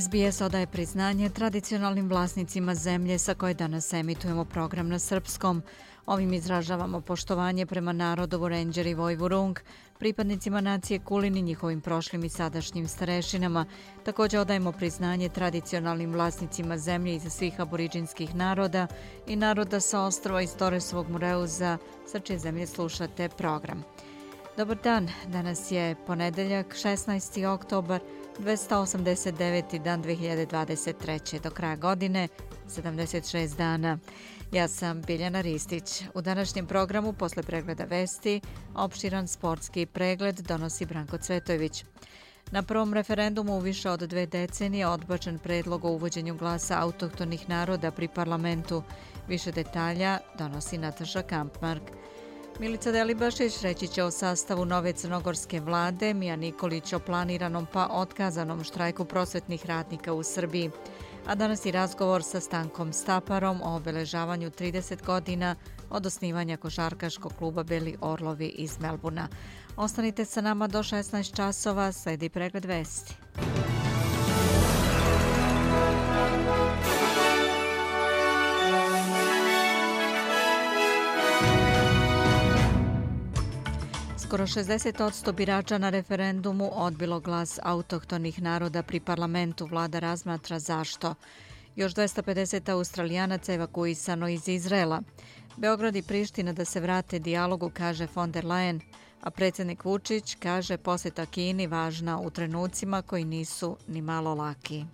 SBS odaje priznanje tradicionalnim vlasnicima zemlje sa koje danas emitujemo program na srpskom. Ovim izražavamo poštovanje prema narodovu Ranger i Vojvurung, pripadnicima nacije Kulini, njihovim prošlim i sadašnjim starešinama. Također odajemo priznanje tradicionalnim vlasnicima zemlje iz svih aboriđinskih naroda i naroda sa ostrova iz Toresovog Mureuza, sa čije zemlje slušate program. Dobar dan, danas je ponedeljak, 16. oktobar, 289. dan 2023. do kraja godine, 76 dana. Ja sam Biljana Ristić. U današnjem programu, posle pregleda vesti, opširan sportski pregled donosi Branko Cvetojević. Na prvom referendumu u više od dve decenije odbačen predlog o uvođenju glasa autohtonih naroda pri parlamentu. Više detalja donosi Nataša Kampmark. Milica Delibašić reći će o sastavu nove crnogorske vlade, Mija Nikolić o planiranom pa otkazanom štrajku prosvetnih radnika u Srbiji. A danas i razgovor sa Stankom Staparom o obeležavanju 30 godina od osnivanja košarkaškog kluba Beli Orlovi iz Melbuna. Ostanite sa nama do 16 časova, sledi pregled vesti. Skoro 60% birača na referendumu odbilo glas autohtonih naroda pri parlamentu. Vlada razmatra zašto. Još 250 australijanaca evakuisano iz Izrela. Beograd i Priština da se vrate dijalogu, kaže von der Leyen, a predsjednik Vučić kaže posjeta Kini važna u trenucima koji nisu ni malo laki.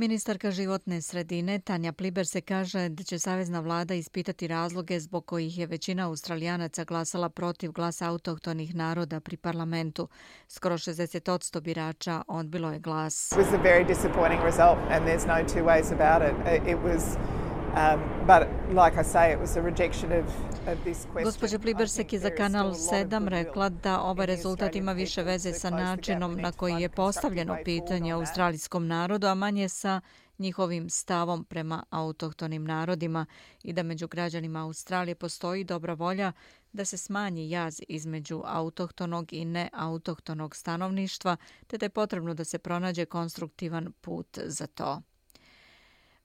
Ministarka životne sredine Tanja Pliber se kaže da će Savezna vlada ispitati razloge zbog kojih je većina australijanaca glasala protiv glasa autohtonih naroda pri parlamentu. Skoro 60% birača odbilo je glas. It was a very disappointing result and there's no two ways about it. It was Um, but like I say, it was a rejection of. Gospođa Plibersek je za Kanal 7 rekla da ovaj rezultat ima više veze sa načinom na koji je postavljeno pitanje australijskom narodu, a manje sa njihovim stavom prema autohtonim narodima i da među građanima Australije postoji dobra volja da se smanji jaz između autohtonog i neautohtonog stanovništva, te da je potrebno da se pronađe konstruktivan put za to.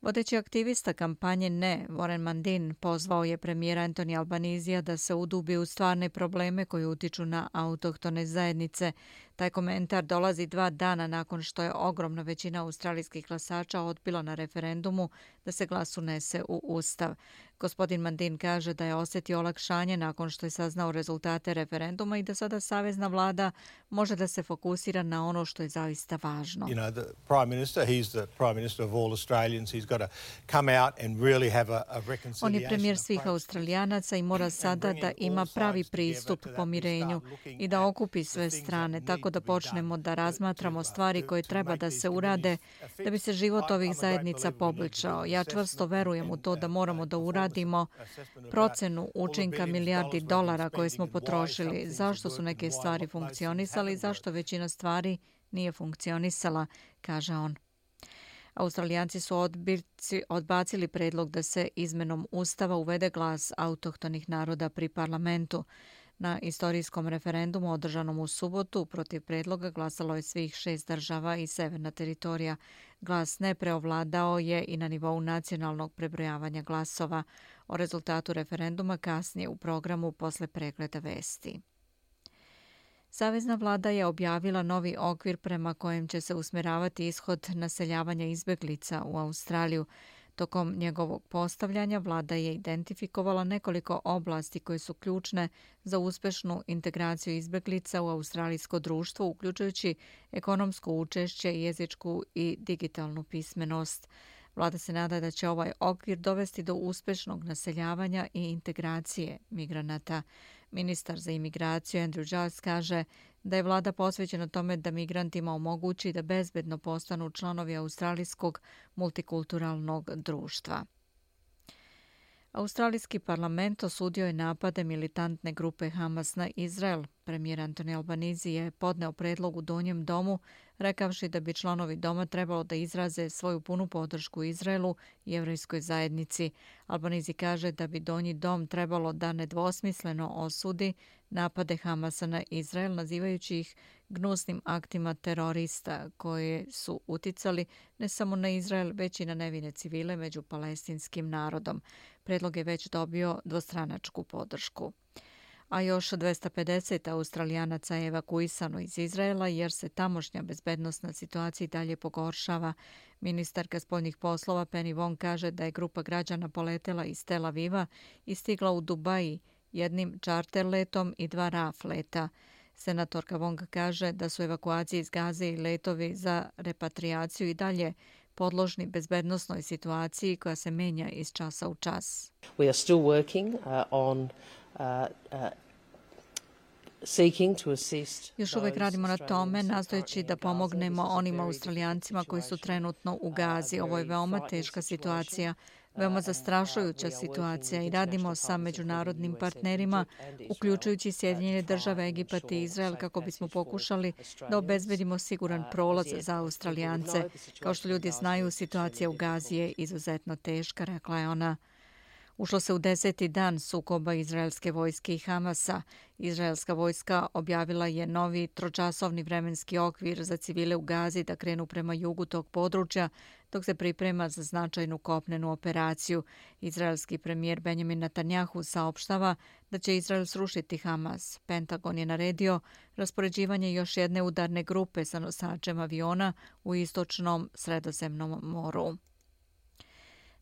Vodeći aktivista kampanje Ne, Warren Mandin, pozvao je premijera Antoni Albanizija da se udubi u stvarne probleme koji utiču na autohtone zajednice. Taj komentar dolazi dva dana nakon što je ogromna većina australijskih glasača odbila na referendumu da se glas unese u Ustav. Gospodin Mandin kaže da je osjetio olakšanje nakon što je saznao rezultate referenduma i da sada savezna vlada može da se fokusira na ono što je zaista važno. You know, the prime minister, he's the prime minister of all Australians. He's got to come out and really have a, a reconciliation. On je premijer svih australijanaca i mora sada da ima pravi pristup pomirenju i da okupi sve strane, tako da počnemo da razmatramo stvari koje treba da se urade da bi se život ovih zajednica poboljšao. Ja čvrsto verujem u to da moramo da uradimo radimo procenu učinka milijardi dolara koje smo potrošili, zašto su neke stvari funkcionisali i zašto većina stvari nije funkcionisala, kaže on. Australijanci su odbirci, odbacili predlog da se izmenom ustava uvede glas autohtonih naroda pri parlamentu. Na istorijskom referendumu održanom u subotu protiv predloga glasalo je svih šest država i severna teritorija. Glas ne preovladao je i na nivou nacionalnog prebrojavanja glasova. O rezultatu referenduma kasnije u programu posle pregleda vesti. Savezna vlada je objavila novi okvir prema kojem će se usmeravati ishod naseljavanja izbeglica u Australiju. Tokom njegovog postavljanja vlada je identifikovala nekoliko oblasti koje su ključne za uspešnu integraciju izbeglica u australijsko društvo, uključujući ekonomsko učešće, jezičku i digitalnu pismenost. Vlada se nada da će ovaj okvir dovesti do uspešnog naseljavanja i integracije migranata. Ministar za imigraciju Andrew Giles kaže da je vlada posvećena tome da migrantima omogući da bezbedno postanu članovi australijskog multikulturalnog društva. Australijski parlament osudio je napade militantne grupe Hamas na Izrael. Premijer Antoni Albanizi je podneo predlog u Donjem domu, rekavši da bi članovi doma trebalo da izraze svoju punu podršku Izraelu i jevrejskoj zajednici. Albanizi kaže da bi Donji dom trebalo da nedvosmisleno osudi napade Hamasa na Izrael, nazivajući ih gnusnim aktima terorista koje su uticali ne samo na Izrael, već i na nevine civile među palestinskim narodom. Predlog je već dobio dvostranačku podršku. A još 250 australijanaca je evakuisano iz Izraela jer se tamošnja bezbednostna situacija dalje pogoršava. Ministarka spoljnih poslova Penny Wong kaže da je grupa građana poletela iz Tel Aviva i stigla u Dubaji jednim čarter letom i dva RAF leta. Senatorka Wong kaže da su evakuacije iz Gaze i letovi za repatriaciju i dalje podložni bezbednostnoj situaciji koja se menja iz časa u čas. We are still working uh, on Još uvek radimo na tome, nastojeći da pomognemo onim australijancima koji su trenutno u Gazi. Ovo je veoma teška situacija veoma zastrašujuća situacija i radimo sa međunarodnim partnerima, uključujući Sjedinjene države, Egipat i Izrael, kako bismo pokušali da obezbedimo siguran prolaz za Australijance. Kao što ljudi znaju, situacija u Gazi je izuzetno teška, rekla je ona. Ušlo se u deseti dan sukoba izraelske vojske i Hamasa. Izraelska vojska objavila je novi tročasovni vremenski okvir za civile u Gazi da krenu prema jugu tog područja, dok se priprema za značajnu kopnenu operaciju. Izraelski premijer Benjamin Netanjahu saopštava da će Izrael srušiti Hamas. Pentagon je naredio raspoređivanje još jedne udarne grupe sa nosačem aviona u istočnom sredozemnom moru.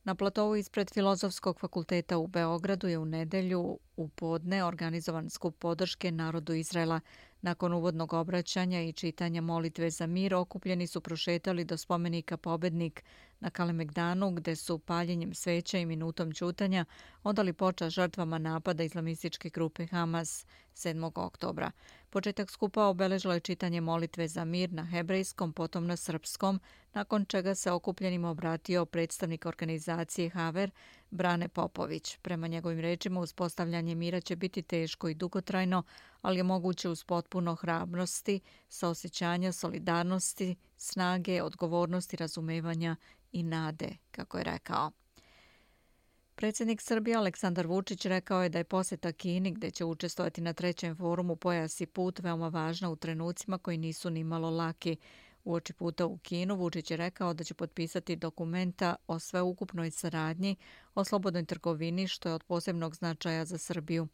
Na platovu ispred Filozofskog fakulteta u Beogradu je u nedelju u podne organizovan skup podrške narodu Izraela. Nakon uvodnog obraćanja i čitanja molitve za mir, okupljeni su prošetali do spomenika Pobednik na Kalemegdanu, gde su paljenjem sveća i minutom čutanja odali poča žrtvama napada islamističke grupe Hamas 7. oktobra. Početak skupa obeležilo je čitanje molitve za mir na hebrejskom, potom na srpskom, nakon čega se okupljenim obratio predstavnik organizacije Haver, Brane Popović. Prema njegovim rečima, uspostavljanje mira će biti teško i dugotrajno, ali je moguće uz potpuno hrabrosti, saosjećanja, solidarnosti, snage, odgovornosti, razumevanja i nade, kako je rekao. Predsjednik Srbije Aleksandar Vučić rekao je da je poseta Kini gdje će učestovati na trećem forumu Pojas i put veoma važna u trenucima koji nisu ni malo laki. U oči puta u Kinu Vučić je rekao da će potpisati dokumenta o sveukupnoj saradnji o slobodnoj trgovini što je od posebnog značaja za Srbiju.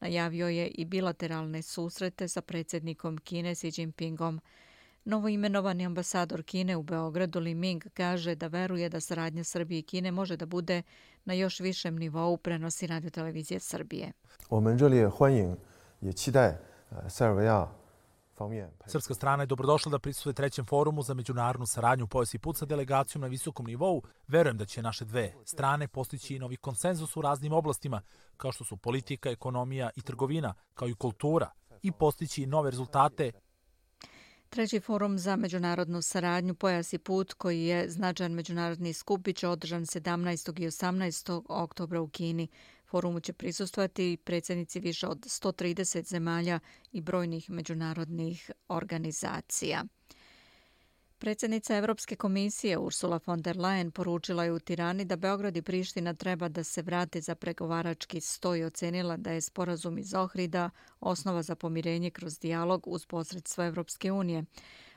Najavio je i bilateralne susrete sa predsjednikom Kine Xi Jinpingom. Novo imenovani ambasador Kine u Beogradu Li Ming kaže da veruje da saradnja Srbije i Kine može da bude na još višem nivou prenosi radio televizije Srbije. 我们热烈欢迎也期待塞尔维亚 Srpska strana je dobrodošla da prisutuje trećem forumu za međunarodnu saradnju u pojasi put sa delegacijom na visokom nivou. Verujem da će naše dve strane postići i novi konsenzus u raznim oblastima, kao što su politika, ekonomija i trgovina, kao i kultura, i postići nove rezultate Treći forum za međunarodnu saradnju Pojas i put, koji je značajan međunarodni skup, biće održan 17. i 18. oktobra u Kini. Forumu će prisustovati predsjednici više od 130 zemalja i brojnih međunarodnih organizacija. Predsjednica Evropske komisije Ursula von der Leyen poručila je u Tirani da Beograd i Priština treba da se vrate za pregovarački stoj i ocenila da je sporazum iz Ohrida osnova za pomirenje kroz dijalog uz posredstvo Evropske unije.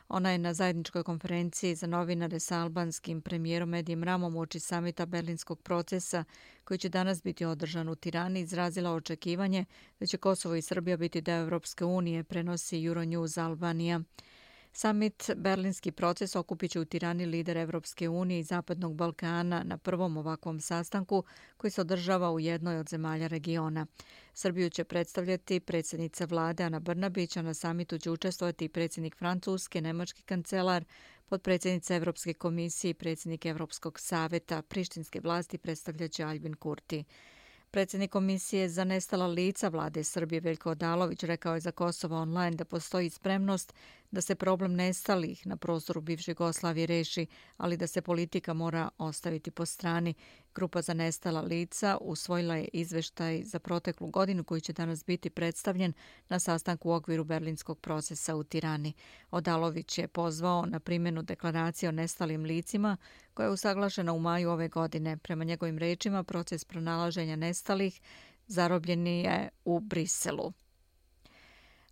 Ona je na zajedničkoj konferenciji za novinare sa albanskim premijerom Edijem Ramom uoči samita berlinskog procesa koji će danas biti održan u Tirani izrazila očekivanje da će Kosovo i Srbija biti deo Evropske unije, prenosi Euronews Albanija. Summit Berlinski proces okupiće u Tirani lider Evropske unije i Zapadnog Balkana na prvom ovakvom sastanku koji se održava u jednoj od zemalja regiona. Srbiju će predstavljati predsjednica vlade Ana Brnabić, a na samitu će učestvovati i predsjednik Francuske, nemački kancelar, podpredsjednica Evropske komisije i predsjednik Evropskog saveta, prištinske vlasti predstavljaće Albin Kurti. Predsjednik komisije za nestala lica vlade Srbije Veljko Odalović rekao je za Kosovo online da postoji spremnost da se problem nestalih na prostoru bivše Jugoslavije reši, ali da se politika mora ostaviti po strani. Grupa za nestala lica usvojila je izveštaj za proteklu godinu koji će danas biti predstavljen na sastanku u okviru berlinskog procesa u Tirani. Odalović je pozvao na primjenu deklaracije o nestalim licima koja je usaglašena u maju ove godine. Prema njegovim rečima, proces pronalaženja nestalih zarobljeni je u Briselu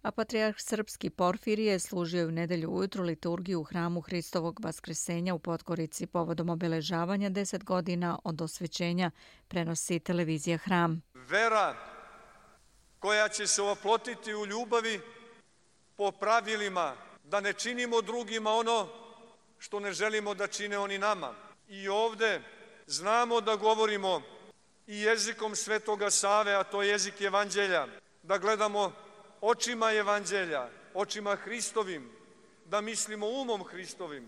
a patrijarh srpski Porfirije služio u nedelju ujutru liturgiju u hramu Hristovog Vaskresenja u Podgorici povodom obeležavanja deset godina od osvećenja prenosi televizija Hram. Vera koja će se oplotiti u ljubavi po pravilima da ne činimo drugima ono što ne želimo da čine oni nama. I ovde znamo da govorimo i jezikom Svetoga Save, a to je jezik Evanđelja, da gledamo očima evanđelja, očima Hristovim, da mislimo umom Hristovim.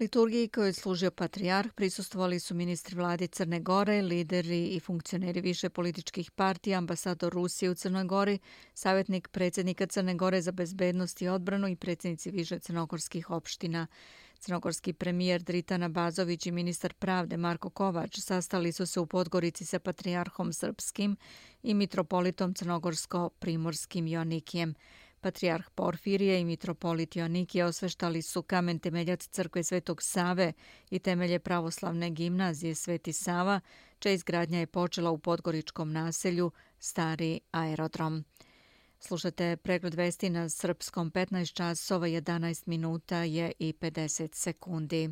Liturgiji kojoj je služio patrijarh prisustovali su ministri vlade Crne Gore, lideri i funkcioneri više političkih partija, ambasador Rusije u Crnoj Gori, savjetnik predsjednika Crne Gore za bezbednost i odbranu i predsjednici više crnogorskih opština. Crnogorski premijer Dritana Bazović i ministar pravde Marko Kovač sastali su se u Podgorici sa patrijarhom srpskim i mitropolitom crnogorsko-primorskim Jonikijem. Patrijarh Porfirije i mitropolit Jonikije osveštali su kamen temeljac crkve Svetog Save i temelje pravoslavne gimnazije Sveti Sava, čija izgradnja je počela u Podgoričkom naselju Stari aerodrom. Slušate pregled vesti na srpskom 15 časova 11 minuta je i 50 sekundi.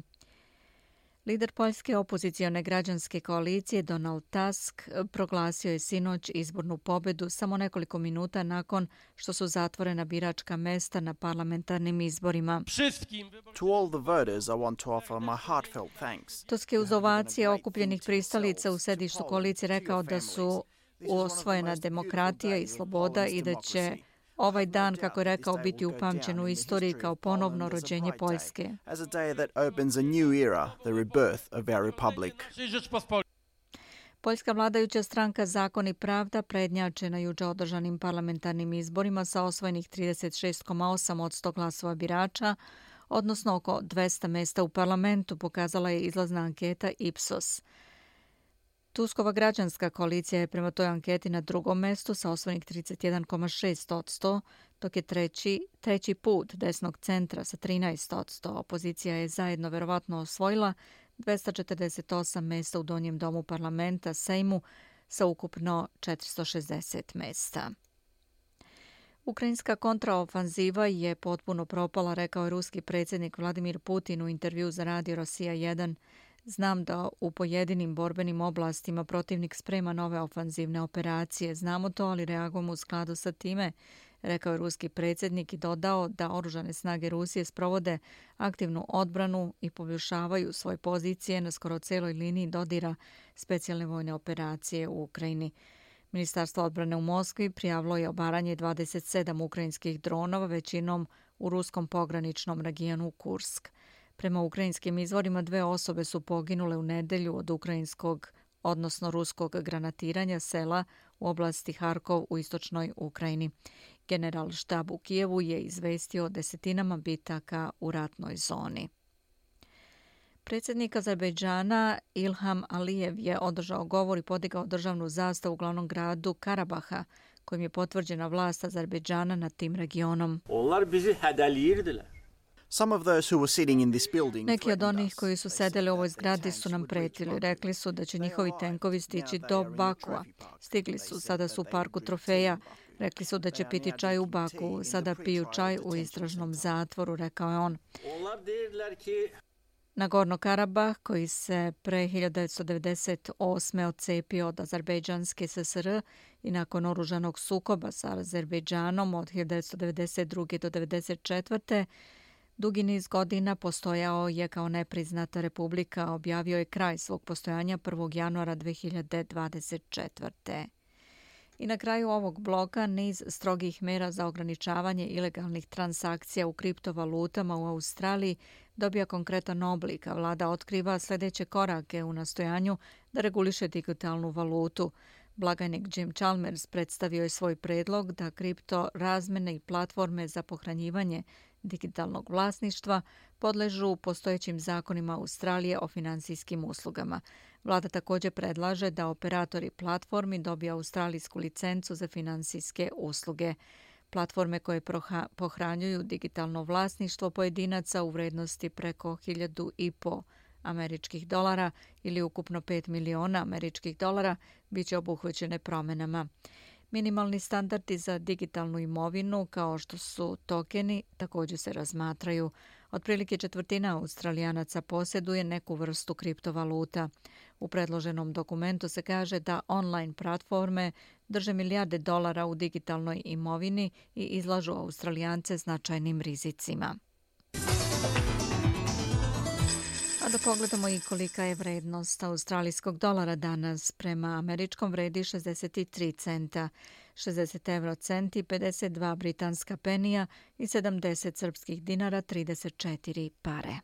Lider poljske opozicijone građanske koalicije Donald Tusk proglasio je sinoć izbornu pobedu samo nekoliko minuta nakon što su zatvorena biračka mesta na parlamentarnim izborima. Tusk je uz ovacije okupljenih pristalica u sedištu koalicije rekao da su osvojena demokratija i sloboda i da će ovaj dan, kako je rekao, biti upamćen u istoriji kao ponovno rođenje Poljske. Poljska vladajuća stranka Zakon i pravda prednjače na juče održanim parlamentarnim izborima sa osvojenih 36,8 od 100 glasova birača, odnosno oko 200 mesta u parlamentu, pokazala je izlazna anketa Ipsos. Tuskova građanska koalicija je prema toj anketi na drugom mestu sa osvojenih 31,6 od 100, dok je treći, treći put desnog centra sa 13 od 100. Opozicija je zajedno verovatno osvojila 248 mesta u donjem domu parlamenta Sejmu sa ukupno 460 mesta. Ukrajinska kontraofanziva je potpuno propala, rekao je ruski predsjednik Vladimir Putin u intervju za radio Rosija 1. Znam da u pojedinim borbenim oblastima protivnik sprema nove ofanzivne operacije. Znamo to, ali reagujemo u skladu sa time, rekao je ruski predsjednik i dodao da oružane snage Rusije sprovode aktivnu odbranu i poboljšavaju svoje pozicije na skoro celoj liniji dodira specijalne vojne operacije u Ukrajini. Ministarstvo odbrane u Moskvi prijavilo je obaranje 27 ukrajinskih dronova, većinom u ruskom pograničnom regionu Kursk. Prema ukrajinskim izvorima dve osobe su poginule u nedelju od ukrajinskog, odnosno ruskog granatiranja sela u oblasti Harkov u istočnoj Ukrajini. General štab u Kijevu je izvestio o desetinama bitaka u ratnoj zoni. Predsjednik Azerbejdžana Ilham Alijev je održao govor i podigao državnu zastavu u glavnom gradu Karabaha, kojim je potvrđena vlast Azerbejdžana nad tim regionom. Onlar bizi hedeliyirdiler. Neki od onih koji su sedeli u ovoj zgradi su nam pretili. Rekli su da će njihovi tenkovi stići do Bakua. Stigli su, sada su u parku trofeja. Rekli su da će piti čaj u Baku. Sada piju čaj u istražnom zatvoru, rekao je on. Nagorno Karabah, koji se pre 1998. ocepio od Azerbejdžanske SSR i nakon oružanog sukoba sa Azerbejdžanom od 1992. do 1994. Dugi niz godina postojao je kao nepriznata republika, objavio je kraj svog postojanja 1. januara 2024. I na kraju ovog bloka niz strogih mera za ograničavanje ilegalnih transakcija u kriptovalutama u Australiji dobija konkretan oblik, a vlada otkriva sljedeće korake u nastojanju da reguliše digitalnu valutu. Blagajnik Jim Chalmers predstavio je svoj predlog da kripto razmene i platforme za pohranjivanje digitalnog vlasništva podležu postojećim zakonima Australije o financijskim uslugama. Vlada također predlaže da operatori platformi dobiju australijsku licencu za financijske usluge. Platforme koje pohranjuju digitalno vlasništvo pojedinaca u vrednosti preko 1000 i po američkih dolara ili ukupno 5 miliona američkih dolara biće obuhvaćene promenama. Minimalni standardi za digitalnu imovinu, kao što su tokeni, također se razmatraju. Otprilike četvrtina australijanaca posjeduje neku vrstu kriptovaluta. U predloženom dokumentu se kaže da online platforme drže milijarde dolara u digitalnoj imovini i izlažu australijance značajnim rizicima. Da pogledamo i kolika je vrednost australijskog dolara danas. Prema američkom vredi 63 centa, 60 euro centi, 52 britanska penija i 70 srpskih dinara, 34 pare.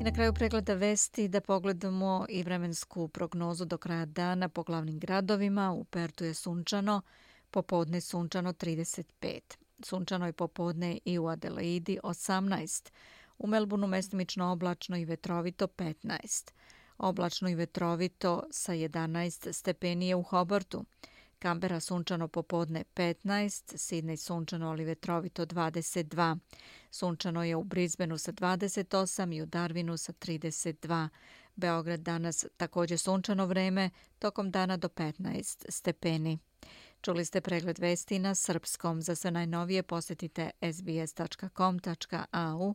I na kraju pregleda vesti da pogledamo i vremensku prognozu do kraja dana po glavnim gradovima. U Pertu je sunčano, popodne sunčano 35. Sunčano je popodne i u Adelaidi 18. U Melbourneu mestimično oblačno i vetrovito 15. Oblačno i vetrovito sa 11 stepenije u Hobartu. Kambera sunčano popodne 15, Sidney sunčano ali vetrovito 22. Sunčano je u Brisbaneu sa 28 i u Darwinu sa 32. Beograd danas također sunčano vreme, tokom dana do 15 stepeni. Čuli ste pregled vesti na srpskom. Za sve najnovije posjetite sbs.com.au